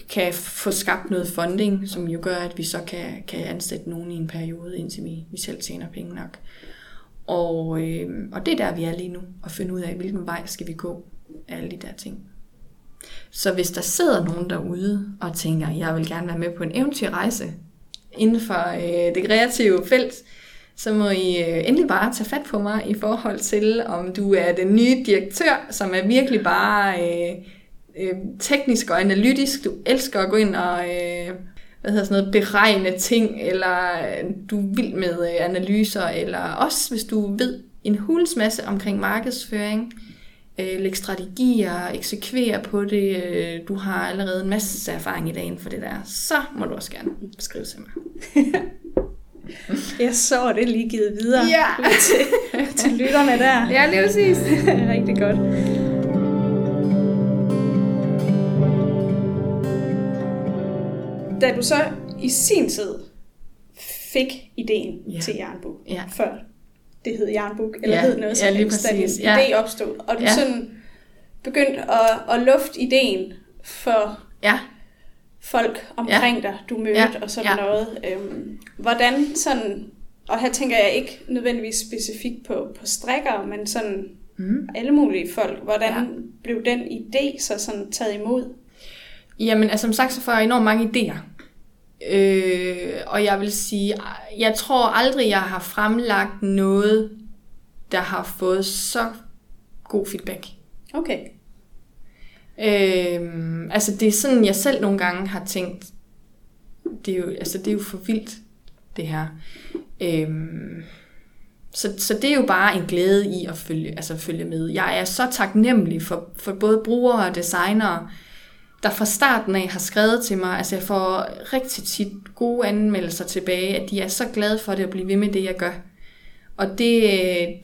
kan få skabt noget funding, som jo gør, at vi så kan, kan ansætte nogen i en periode, indtil vi, vi selv tjener penge nok. Og, øh, og det er der, vi er lige nu, at finde ud af, hvilken vej skal vi gå alle de der ting. Så hvis der sidder nogen derude og tænker, jeg vil gerne være med på en eventyrrejse inden for øh, det kreative felt, så må I øh, endelig bare tage fat på mig i forhold til, om du er den nye direktør, som er virkelig bare øh, øh, teknisk og analytisk. Du elsker at gå ind og øh, hvad hedder sådan noget, beregne ting, eller øh, du er vild med øh, analyser, eller også hvis du ved en hulens masse omkring markedsføring, øh, lægge strategier, eksekvere på det, øh, du har allerede en masse erfaring i dagen for det der, så må du også gerne skrive til mig. Jeg så det lige givet videre ja. til, til lytterne der. Ja, lige præcis. Rigtig godt. Da du så i sin tid fik ideen ja. til Jernbog, ja. før det hed Jernbuk, eller Ja, hed noget ja, lige præcis, ja. idé opstod, og du Ja. sådan begyndte at, at lufte ideen for Ja, folk omkring dig, du mødte Ja, og sådan ja. noget. Øhm, hvordan sådan, og her tænker jeg ikke nødvendigvis specifikt på, på strikker, men sådan mm. alle mulige folk. Hvordan Ja. ja. blev den idé så sådan taget imod? Jamen, altså som sagt, så får jeg enormt mange idéer. Øh, og jeg vil sige, jeg tror aldrig, jeg har fremlagt noget, der har fået så god feedback. Okay. Øh, altså det er sådan, jeg selv nogle gange har tænkt, det er jo, altså, det er jo for vildt, det her. Øh, så, så det er jo bare en glæde i at følge, altså følge med. Jeg er så taknemmelig for, for både brugere og designere, der fra starten af har skrevet til mig. Altså jeg får rigtig tit gode anmeldelser tilbage, at de er så glade for det at blive ved med det, jeg gør. Og det,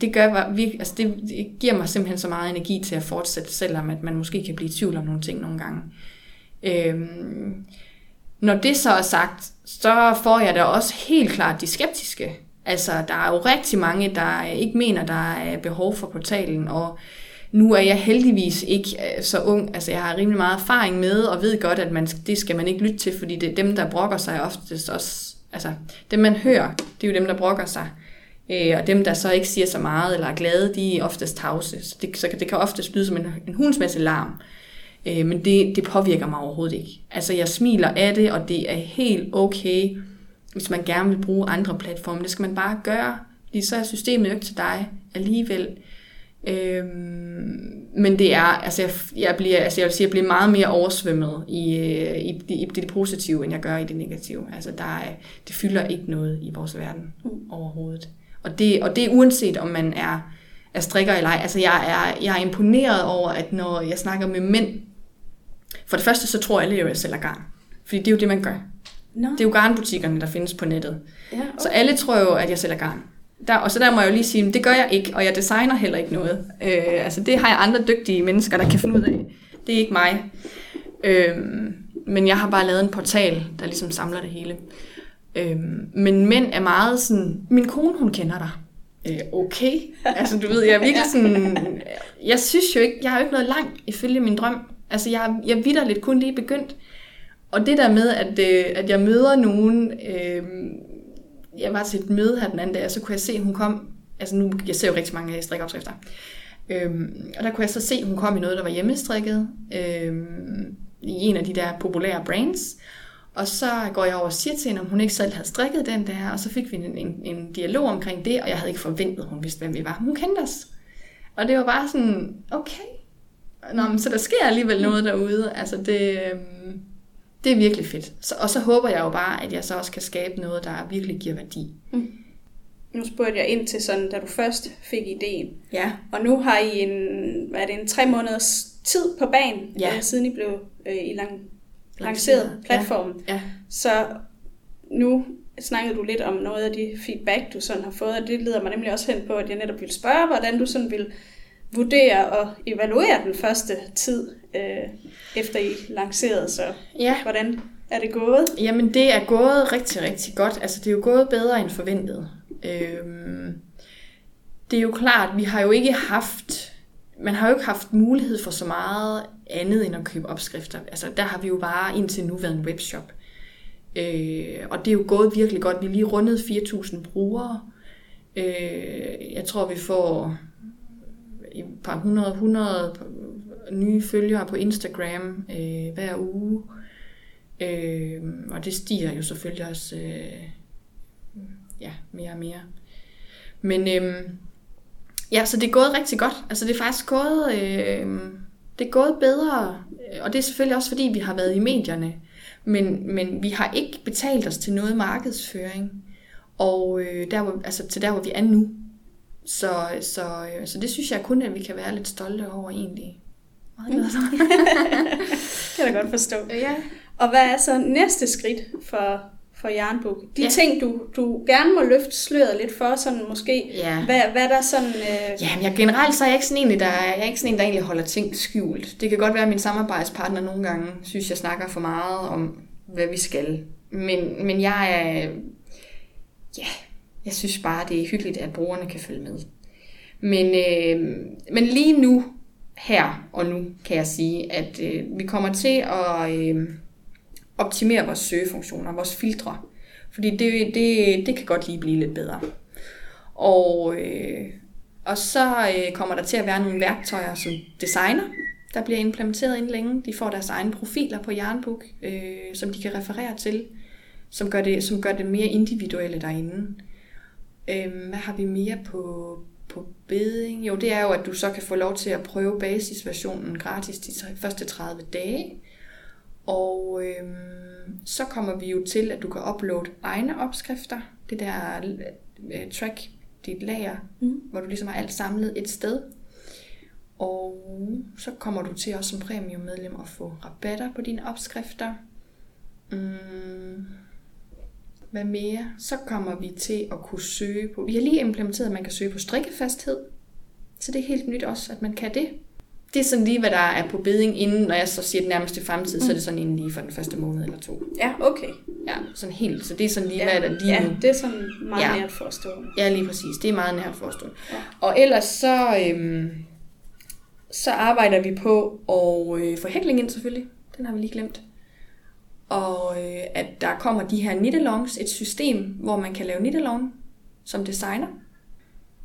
det, gør, altså det, det giver mig simpelthen så meget energi til at fortsætte, selvom at man måske kan blive i tvivl om nogle ting nogle gange. Øhm, når det så er sagt, så får jeg da også helt klart de skeptiske. Altså, der er jo rigtig mange, der ikke mener, der er behov for portalen, og nu er jeg heldigvis ikke øh, så ung. Altså, jeg har rimelig meget erfaring med, og ved godt, at man, det skal man ikke lytte til, fordi det er dem, der brokker sig oftest også. Altså, dem man hører, det er jo dem, der brokker sig. Øh, og dem, der så ikke siger så meget eller er glade, de er oftest tavse. Så det, så det kan oftest lyde som en, en hundsmæssig larm. Øh, men det, det påvirker mig overhovedet ikke. Altså, jeg smiler af det, og det er helt okay, hvis man gerne vil bruge andre platforme. Det skal man bare gøre, fordi så er systemet jo ikke til dig alligevel. Øhm, men det er, altså jeg, jeg, bliver, altså jeg vil sige, jeg bliver meget mere oversvømmet i, øh, i, i, i det positive, end jeg gør i det negative. Altså der er, det fylder ikke noget i vores verden Mm. overhovedet. Og det, og det er uanset om man er, er strikker eller ej. Altså jeg er, jeg er imponeret over, at når jeg snakker med mænd, for det første så tror alle jo, at jeg sælger garn. Fordi det er jo det, man gør. Nå, Det er jo garnbutikkerne, der findes på nettet. ja, okay. Så alle tror jo, at jeg sælger garn. Der, og så der må jeg jo lige sige, at det gør jeg ikke, og jeg designer heller ikke noget. Øh, altså det har jeg andre dygtige mennesker, der kan finde ud af. Det er ikke mig. Øh, men jeg har bare lavet en portal, der ligesom samler det hele. Øh, men mænd er meget sådan, min kone hun kender dig. Øh, okay. Altså du ved, jeg er virkelig sådan, jeg synes jo ikke, jeg har jo ikke noget langt ifølge min drøm. Altså jeg, jeg vitter lidt kun lige begyndt. Og det der med, at, øh, at jeg møder nogen, øh, jeg var til et møde her den anden dag, og så kunne jeg se, at hun kom, altså nu, jeg ser jo rigtig mange øh, strikopskrifter, øhm, og der kunne jeg så se, at hun kom i noget, der var hjemmestrikket, øhm, i en af de der populære brands, og så går jeg over og siger til hende, om hun ikke selv havde strikket den der, og så fik vi en, en, en dialog omkring det, og jeg havde ikke forventet, at hun vidste, hvem vi var. Hun kendte os. Og det var bare sådan, okay, Nå, men så der sker alligevel noget derude. Altså det, øhm, det er virkelig fedt. Så, og så håber jeg jo bare, at jeg så også kan skabe noget, der virkelig giver værdi. Nu spurgte jeg ind til sådan, da du først fik ideen. Ja. Og nu har I en, hvad er det, en tre måneders tid på banen, Ja. øh, siden I blev øh, i lang, lanceret platformen. Ja. Så nu snakkede du lidt om noget af de feedback, du sådan har fået, og det leder mig nemlig også hen på, at jeg netop vil spørge, hvordan du sådan vil vurdere og evaluere den første tid, øh, efter I lancerede. Så ja. hvordan er det gået? Jamen, det er gået rigtig, rigtig godt. Altså, det er jo gået bedre end forventet. Øhm, det er jo klart, vi har jo ikke haft... Man har jo ikke haft mulighed for så meget andet end at købe opskrifter. Altså, der har vi jo bare indtil nu været en webshop. Øh, og det er jo gået virkelig godt. Vi lige rundet 4.000 brugere. Øh, jeg tror, vi får et par 100, 100 nye følgere på Instagram øh, hver uge. Øh, og det stiger jo selvfølgelig også øh, ja, mere og mere. Men øh, ja, så det er gået rigtig godt. Altså det er faktisk gået, øh, det er gået bedre, og det er selvfølgelig også fordi, vi har været i medierne. Men, men vi har ikke betalt os til noget markedsføring. Og øh, der, hvor, altså, til der, hvor vi er nu. Så, så, øh, så det synes jeg kun, at vi kan være lidt stolte over egentlig. Meget glad for. Det kan jeg godt forstå. ja. Og hvad er så næste skridt for, for Jernbuk? De Ja. ting, du, du gerne må løfte sløret lidt for, sådan måske, Ja. hvad, hvad der sådan... Øh, Ja, men jeg, generelt så er jeg ikke sådan en, der, jeg er ikke sådan en, der egentlig holder ting skjult. Det kan godt være, at min samarbejdspartner nogle gange synes, jeg snakker for meget om, hvad vi skal. Men, men jeg er... Ja, Jeg synes bare, det er hyggeligt, at brugerne kan følge med. Men, øh, men lige nu, her og nu, kan jeg sige, at øh, vi kommer til at øh, optimere vores søgefunktioner, vores filtre. Fordi det, det, det kan godt lige blive lidt bedre. Og, øh, og så øh, kommer der til at være nogle værktøjer som designer, der bliver implementeret inden længe. De får deres egne profiler på Jernbook, øh, som de kan referere til, som gør det, som gør det mere individuelle derinde. Øh, hvad har vi mere på, på beding? Jo, det er jo, at du så kan få lov til at prøve basisversionen gratis de første 30 dage. Og øh, så kommer vi jo til, at du kan uploade egne opskrifter. Det der uh, track dit lager, mm. hvor du ligesom har alt samlet et sted. Og så kommer du til også som premium medlem at få rabatter på dine opskrifter. Mm. Hvad mere? Så kommer vi til at kunne søge på... Vi har lige implementeret, at man kan søge på strikkefasthed. Så det er helt nyt også, at man kan det. Det er sådan lige, hvad der er på beding inden, når jeg så siger det nærmeste fremtid, mm. så er det sådan inden lige for den første måned eller to. Ja, okay. Ja, sådan helt. Så det er sådan lige, ja. hvad der lige ja, nu. det er sådan meget ja. nært forestående. Ja, lige præcis. Det er meget nært forestående. Ja. Og ellers så, øhm, så arbejder vi på at øh, få hækling ind selvfølgelig. Den har vi lige glemt. Og øh, at der kommer de her knit et system, hvor man kan lave knit som designer.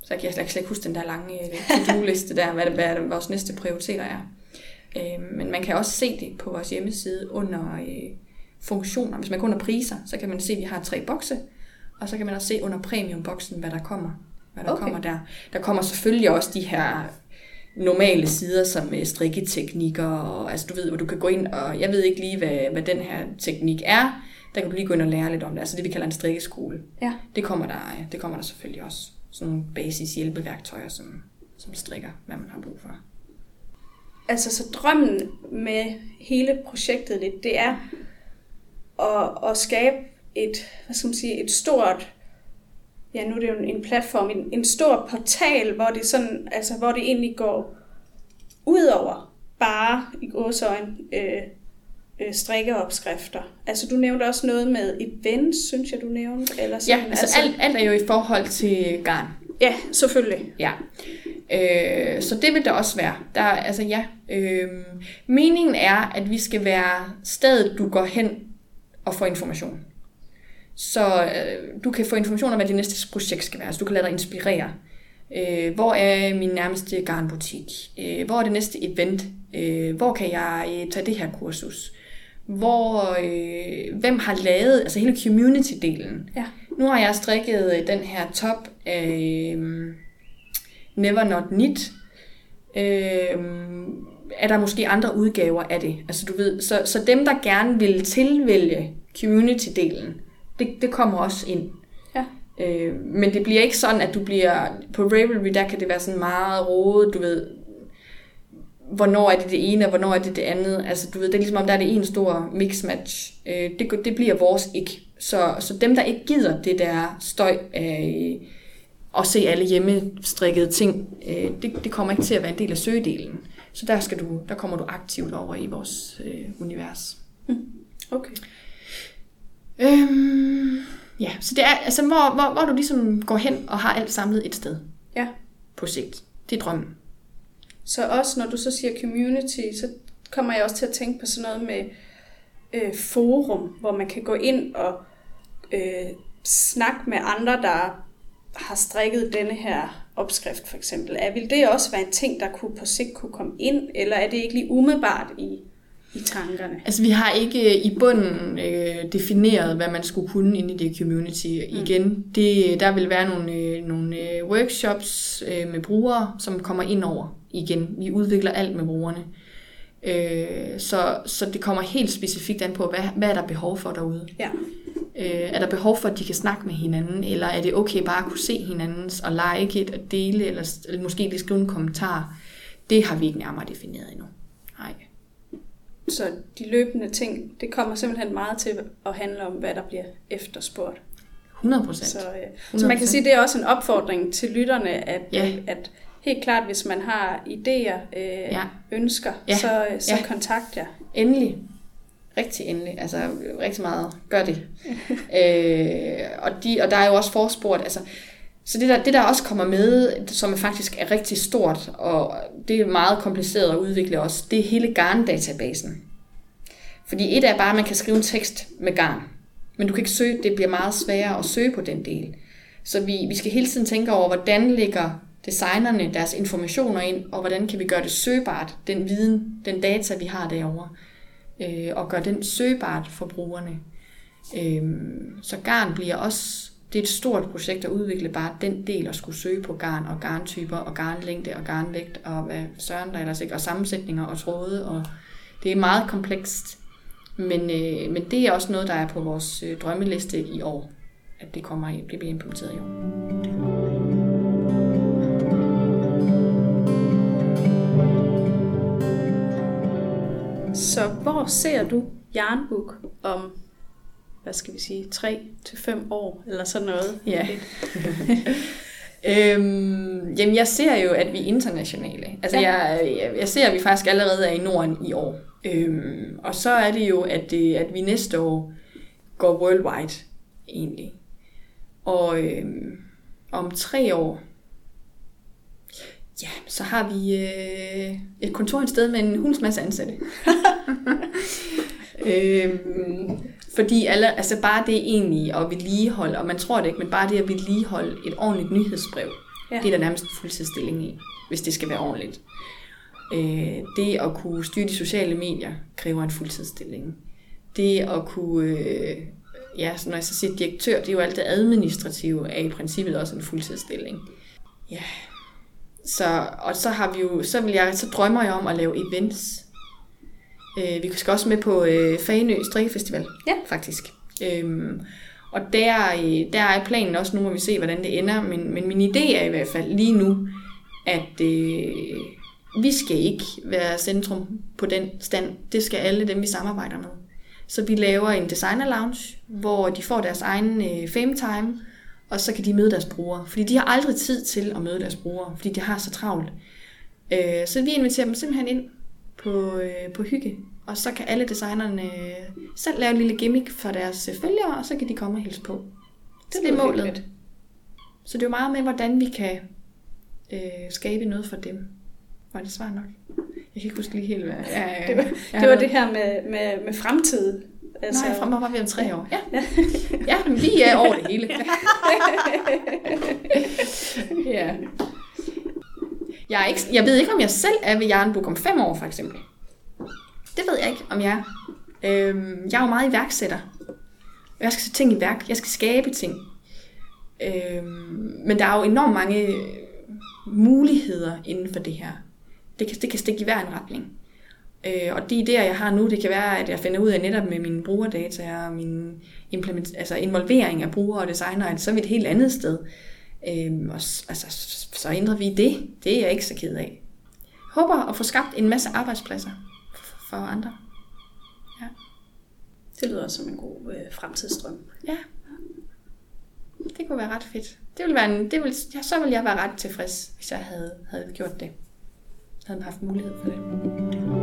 Så jeg kan slet ikke huske den der lange øh, to-do-liste der, hvad, det, hvad vores næste prioriteter er. Øh, men man kan også se det på vores hjemmeside under øh, funktioner. Hvis man går under priser, så kan man se, at vi har tre bokse, og så kan man også se under premium-boksen, hvad der kommer. Hvad der okay. kommer der. Der kommer selvfølgelig også de her normale sider som øh, strikketeknikker, og, altså du ved, hvor du kan gå ind, og jeg ved ikke lige, hvad, hvad den her teknik er, der kan du lige gå ind og lære lidt om det, altså det vi kalder en strikkeskole. Ja. Det kommer der, det kommer der selvfølgelig også. Sådan nogle basis hjælpeværktøjer, som, som strikker, hvad man har brug for. Altså så drømmen med hele projektet lidt, det er at, at skabe et, hvad skal man sige, et stort ja, nu er det jo en platform, en, en stor portal, hvor det, sådan, altså, hvor det egentlig går ud over bare i gåsøjne øh, øh, strikkeopskrifter. Altså du nævnte også noget med events, synes jeg du nævnte. Eller sådan. Ja, altså, altså alt, alt er jo i forhold til garn. Ja, selvfølgelig. Ja. Øh, så det vil der også være. Der, altså ja, øh, meningen er, at vi skal være stedet, du går hen og får information. Så øh, du kan få information om, hvad det næste projekt skal være. Så du kan lade dig inspirere. Øh, hvor er min nærmeste garnbutik? Øh, hvor er det næste event? Øh, hvor kan jeg øh, tage det her kursus? Hvor, øh, hvem har lavet, altså hele community-delen. Ja. Nu har jeg strikket øh, den her top af øh, Never Not Knit. Øh, er der måske andre udgaver af det? Altså du ved, så, så dem, der gerne vil tilvælge community-delen, det, det kommer også ind. Ja. Øh, men det bliver ikke sådan, at du bliver... På Ravelry, der kan det være sådan meget rodet, du ved, hvornår er det det ene, og hvornår er det det andet. Altså, du ved, det er ligesom om, der er det en stor mix-match. Øh, det, det bliver vores ikke. Så, så dem, der ikke gider det der støj af at se alle hjemmestrikkede ting, øh, det, det kommer ikke til at være en del af søgedelen. Så der, skal du, der kommer du aktivt over i vores øh, univers. Mm. Okay. Øhm, så det er, altså, hvor, hvor, hvor du ligesom går hen og har alt samlet et sted. Ja. På sigt. Det er drømmen. Så også når du så siger community, så kommer jeg også til at tænke på sådan noget med øh, forum, hvor man kan gå ind og øh, snakke med andre, der har strikket denne her opskrift for eksempel. Er, vil det også være en ting, der kunne på sigt kunne komme ind, eller er det ikke lige umiddelbart i i tankerne? Altså, vi har ikke i bunden øh, defineret, hvad man skulle kunne inde i det community. Mm. Igen, det, der vil være nogle, øh, nogle øh, workshops øh, med brugere, som kommer ind over igen. Vi udvikler alt med brugerne. Øh, så, så det kommer helt specifikt an på, hvad, hvad er der behov for derude? Ja. Øh, er der behov for, at de kan snakke med hinanden, eller er det okay bare at kunne se hinandens og like et og dele, eller, eller måske lige skrive en kommentar? Det har vi ikke nærmere defineret endnu. Nej. Så de løbende ting, det kommer simpelthen meget til at handle om, hvad der bliver efterspurgt. 100 procent. Så, øh, så man kan sige, at det er også en opfordring til lytterne, at, ja. øh, at helt klart, hvis man har idéer, øh, ja. ønsker, ja. så, så ja. kontakt jer. Endelig. rigtig endelig. Altså rigtig meget. Gør det. øh, og, de, og der er jo også forspurgt, altså, så det der, det der også kommer med, som faktisk er rigtig stort, og det er meget kompliceret at udvikle også, det er hele garndatabasen. Fordi et er bare, at man kan skrive en tekst med garn, men du kan ikke søge, det bliver meget sværere at søge på den del. Så vi, vi skal hele tiden tænke over, hvordan ligger designerne deres informationer ind, og hvordan kan vi gøre det søgbart, den viden, den data, vi har derovre, øh, og gøre den søgbart for brugerne. Øh, så garn bliver også, det er et stort projekt at udvikle bare den del at skulle søge på garn og garntyper og garnlængde og garnvægt og hvad søren der ellers ikke, og sammensætninger og tråde, og det er meget komplekst. Men, øh, men det er også noget, der er på vores øh, drømmeliste i år, at det kommer i, bliver implementeret i år. Så hvor ser du Jernbuk om, hvad skal vi sige, 3 til fem år, eller sådan noget? Ja. øhm, jamen, jeg ser jo, at vi er internationale. Altså, ja. jeg, jeg ser, at vi faktisk allerede er i Norden i år. Øhm, og så er det jo, at, det, at vi næste år går worldwide, egentlig. Og øhm, om tre år, Ja, så har vi øh, et kontor et sted med en hunds masse ansatte. øhm, fordi alle, altså bare det egentlig at vedligeholde, og man tror det ikke, men bare det at vedligeholde et ordentligt nyhedsbrev, ja. det er der nærmest en fuldtidsstilling i, hvis det skal være ordentligt. Øh, det at kunne styre de sociale medier kræver en fuldtidsstilling. Det at kunne, øh, ja, når jeg så siger direktør, det er jo alt det administrative, er i princippet også en fuldtidsstilling. Ja, så, og så har vi jo, så, vil jeg, så drømmer jeg om at lave events. Øh, vi skal også med på øh, Fagenø Strikkefestival, ja. faktisk. Øhm, og der, øh, der er planen også, nu må vi se, hvordan det ender, men, men min idé er i hvert fald lige nu, at øh, vi skal ikke være centrum på den stand. Det skal alle dem, vi samarbejder med. Så vi laver en designer lounge, hvor de får deres egen øh, fame time, og så kan de møde deres brugere. Fordi de har aldrig tid til at møde deres brugere, fordi de har så travlt. Øh, så vi inviterer dem simpelthen ind på, øh, på hygge, og så kan alle designerne selv lave en lille gimmick for deres følgere, og så kan de komme og hilse på. Det, det er målet. Hyggeligt. Så det er jo meget med, hvordan vi kan øh, skabe noget for dem. Var det svar nok? Jeg kan ikke huske lige helt, hvad... Ja, ja, det, var, det var det her med, med, med fremtid. Altså... Nej, fra var vi om tre år. Ja, ja vi er over det hele. ja. Jeg, er ikke, jeg ved ikke, om jeg selv er ved Jernbuk om fem år, for eksempel. Det ved jeg ikke, om jeg er. Øhm, jeg er jo meget iværksætter. Jeg skal sætte ting i værk. Jeg skal skabe ting. Øhm, men der er jo enormt mange øh, muligheder inden for det her. Det kan, det kan stikke i hver en retning. Øh, og de idéer, jeg har nu, det kan være, at jeg finder ud af netop med mine brugerdata og min implement, altså involvering af brugere og designere, at så er vi et helt andet sted. Øh, og altså, så ændrer vi det. Det er jeg ikke så ked af. Håber at få skabt en masse arbejdspladser for andre. Ja. Det lyder som en god øh, fremtidsstrøm. Ja. Det kunne være ret fedt. Det ville være en, det ville, ja, så ville jeg være ret tilfreds, hvis jeg havde, havde gjort det. Havde haft mulighed for det.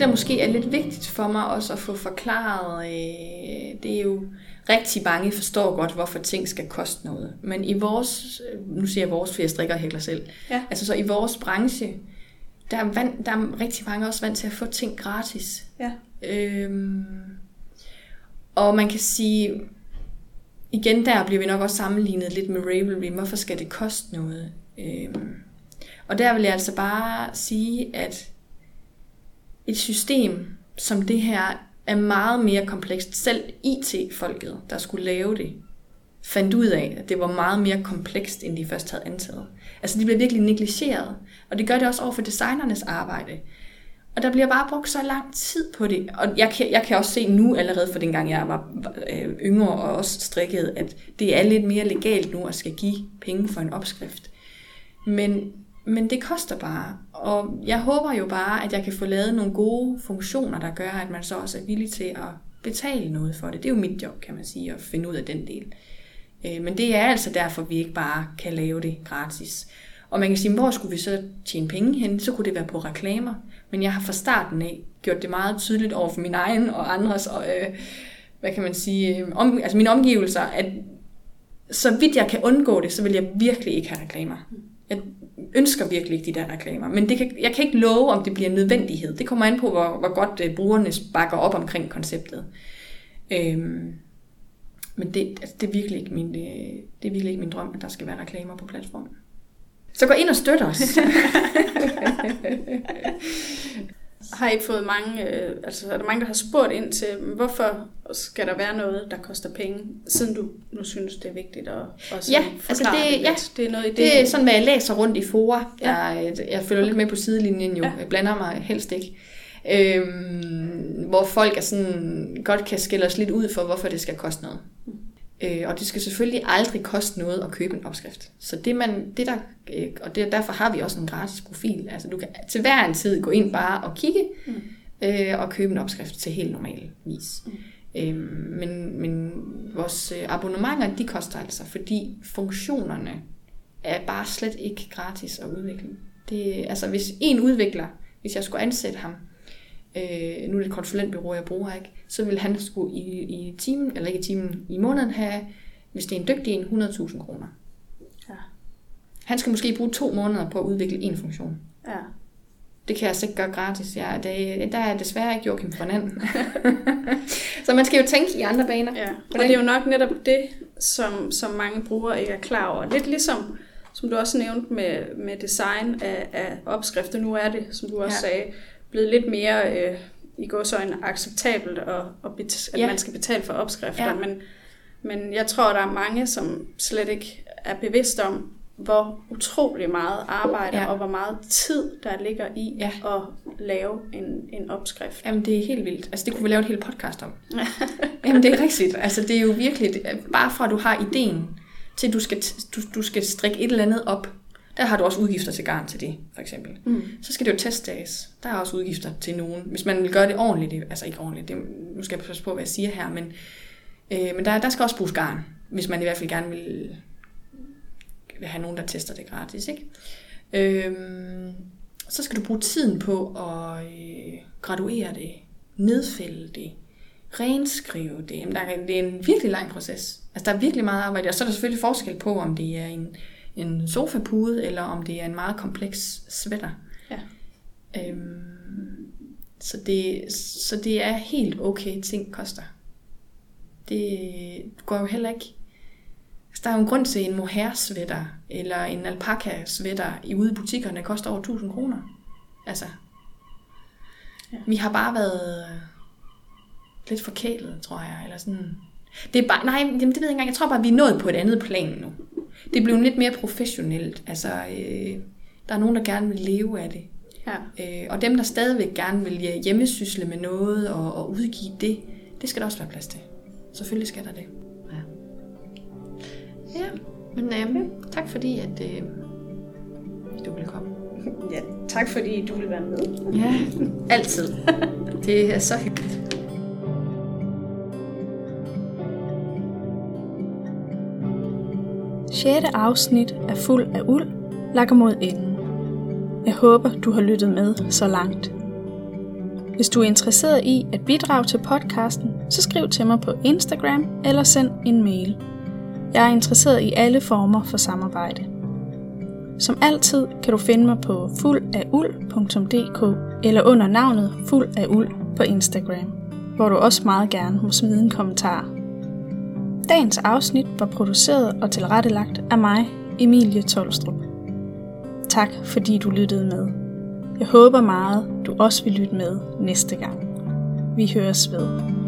Det, der måske er lidt vigtigt for mig også at få forklaret, øh, det er jo rigtig mange forstår godt, hvorfor ting skal koste noget. Men i vores, nu siger jeg vores, for jeg strikker og hækler selv, ja. altså så i vores branche, der er, vand, der er rigtig mange også vant til at få ting gratis. Ja. Øhm, og man kan sige, igen der bliver vi nok også sammenlignet lidt med Ravelry. Hvorfor skal det koste noget? Øhm, og der vil jeg altså bare sige, at et system som det her er meget mere komplekst. Selv IT-folket, der skulle lave det, fandt ud af, at det var meget mere komplekst, end de først havde antaget. Altså, de blev virkelig negligeret. Og det gør det også over for designernes arbejde. Og der bliver bare brugt så lang tid på det. Og jeg kan, jeg kan også se nu allerede, for dengang jeg var øh, yngre og også strikket, at det er lidt mere legalt nu at skal give penge for en opskrift. Men men det koster bare. Og jeg håber jo bare, at jeg kan få lavet nogle gode funktioner, der gør, at man så også er villig til at betale noget for det. Det er jo mit job, kan man sige, at finde ud af den del. Øh, men det er altså derfor, vi ikke bare kan lave det gratis. Og man kan sige, hvor skulle vi så tjene penge hen? Så kunne det være på reklamer. Men jeg har fra starten af gjort det meget tydeligt over for min egen og andres, og, øh, hvad kan man sige, øh, om, altså mine omgivelser, at så vidt jeg kan undgå det, så vil jeg virkelig ikke have reklamer. Jeg ønsker virkelig de der reklamer. Men det kan, jeg kan ikke love, om det bliver en nødvendighed. Det kommer an på, hvor, hvor godt øh, brugerne bakker op omkring konceptet. Øhm, men det, altså, det, er virkelig ikke min, det, øh, det er virkelig ikke min drøm, at der skal være reklamer på platformen. Så gå ind og støt os. har I fået mange, øh, altså er der mange, der har spurgt ind til, hvorfor skal der være noget, der koster penge, siden du nu synes, det er vigtigt at, at ja, altså det, det, ja, det er noget i det. Det er sådan, hvad jeg læser rundt i fora. Ja. Jeg, jeg følger lidt med på sidelinjen jo. Ja. Jeg blander mig helst ikke. Øhm, hvor folk er sådan, godt kan skille os lidt ud for, hvorfor det skal koste noget. Mm. Øh, og det skal selvfølgelig aldrig koste noget at købe en opskrift. Så det man, det der, øh, og det, derfor har vi også en gratis profil. Altså du kan til hver en tid gå ind bare og kigge mm. øh, og købe en opskrift til helt normal vis. Mm. Øh, men, men vores øh, abonnementer, de koster altså, fordi funktionerne er bare slet ikke gratis at udvikle. Det, altså hvis en udvikler, hvis jeg skulle ansætte ham, øh, nu er det et konsulentbyrå, jeg bruger, ikke? så vil han skulle i, i timen, eller ikke i timen, i måneden have, hvis det er en dygtig en, 100.000 kroner. Ja. Han skal måske bruge to måneder på at udvikle en funktion. Ja. Det kan jeg altså ikke gøre gratis. Ja, det, der er desværre ikke Joachim anden. så man skal jo tænke i andre baner. Ja. Og det er jo nok netop det, som, som mange brugere ikke er klar over. Lidt ligesom, som du også nævnte med, med design af, af opskrifter. Nu er det, som du også ja. sagde, blevet lidt mere øh, i går så en acceptabelt, at, at, bet- at ja. man skal betale for opskrifter. Ja. Men, men jeg tror, der er mange, som slet ikke er bevidst om, hvor utrolig meget arbejde ja. og hvor meget tid, der ligger i ja. at lave en, en opskrift. Jamen, det er helt vildt. Altså, det kunne vi lave et helt podcast om. Jamen, det er rigtigt. Altså, det er jo virkelig, bare fra du har ideen, til du skal, du, du skal strikke et eller andet op, der har du også udgifter til garn til det, for eksempel. Mm. Så skal det jo testdages. Der er også udgifter til nogen. Hvis man vil gøre det ordentligt, det, altså ikke ordentligt, det, nu skal jeg passe på, hvad jeg siger her, men, øh, men der, der skal også bruges garn, hvis man i hvert fald gerne vil, vil have nogen, der tester det gratis. Ikke? Øh, så skal du bruge tiden på at øh, graduere det, nedfælde det, renskrive det. Jamen, der er, det er en virkelig lang proces. Altså, der er virkelig meget arbejde, og så er der selvfølgelig forskel på, om det er en en sofapude, eller om det er en meget kompleks sweater. Ja. Øhm, så, det, så det er helt okay, ting koster. Det går jo heller ikke... Altså, der er jo en grund til en mohair sweater, eller en alpaka sweater i ude i butikkerne, koster over 1000 kroner. Altså, ja. vi har bare været lidt forkælet, tror jeg, eller sådan... Det er bare, nej, det ved jeg ikke engang. Jeg tror bare, vi er nået på et andet plan nu det blev lidt mere professionelt. Altså, øh, der er nogen, der gerne vil leve af det. Ja. Øh, og dem, der stadigvæk gerne vil hjemmesysle med noget og, og udgive det, det skal der også være plads til. Selvfølgelig skal der det. Ja, ja. men øh, tak fordi, at øh, du ville komme. Ja, tak fordi du ville være med. Ja, altid. det er så hyggeligt. Sjette afsnit er fuld af uld, lakker mod enden. Jeg håber, du har lyttet med så langt. Hvis du er interesseret i at bidrage til podcasten, så skriv til mig på Instagram eller send en mail. Jeg er interesseret i alle former for samarbejde. Som altid kan du finde mig på fuldafuld.dk eller under navnet Fuld af Uld på Instagram, hvor du også meget gerne må smide en kommentar. Dagens afsnit var produceret og tilrettelagt af mig, Emilie Tolstrup. Tak fordi du lyttede med. Jeg håber meget, du også vil lytte med næste gang. Vi høres ved.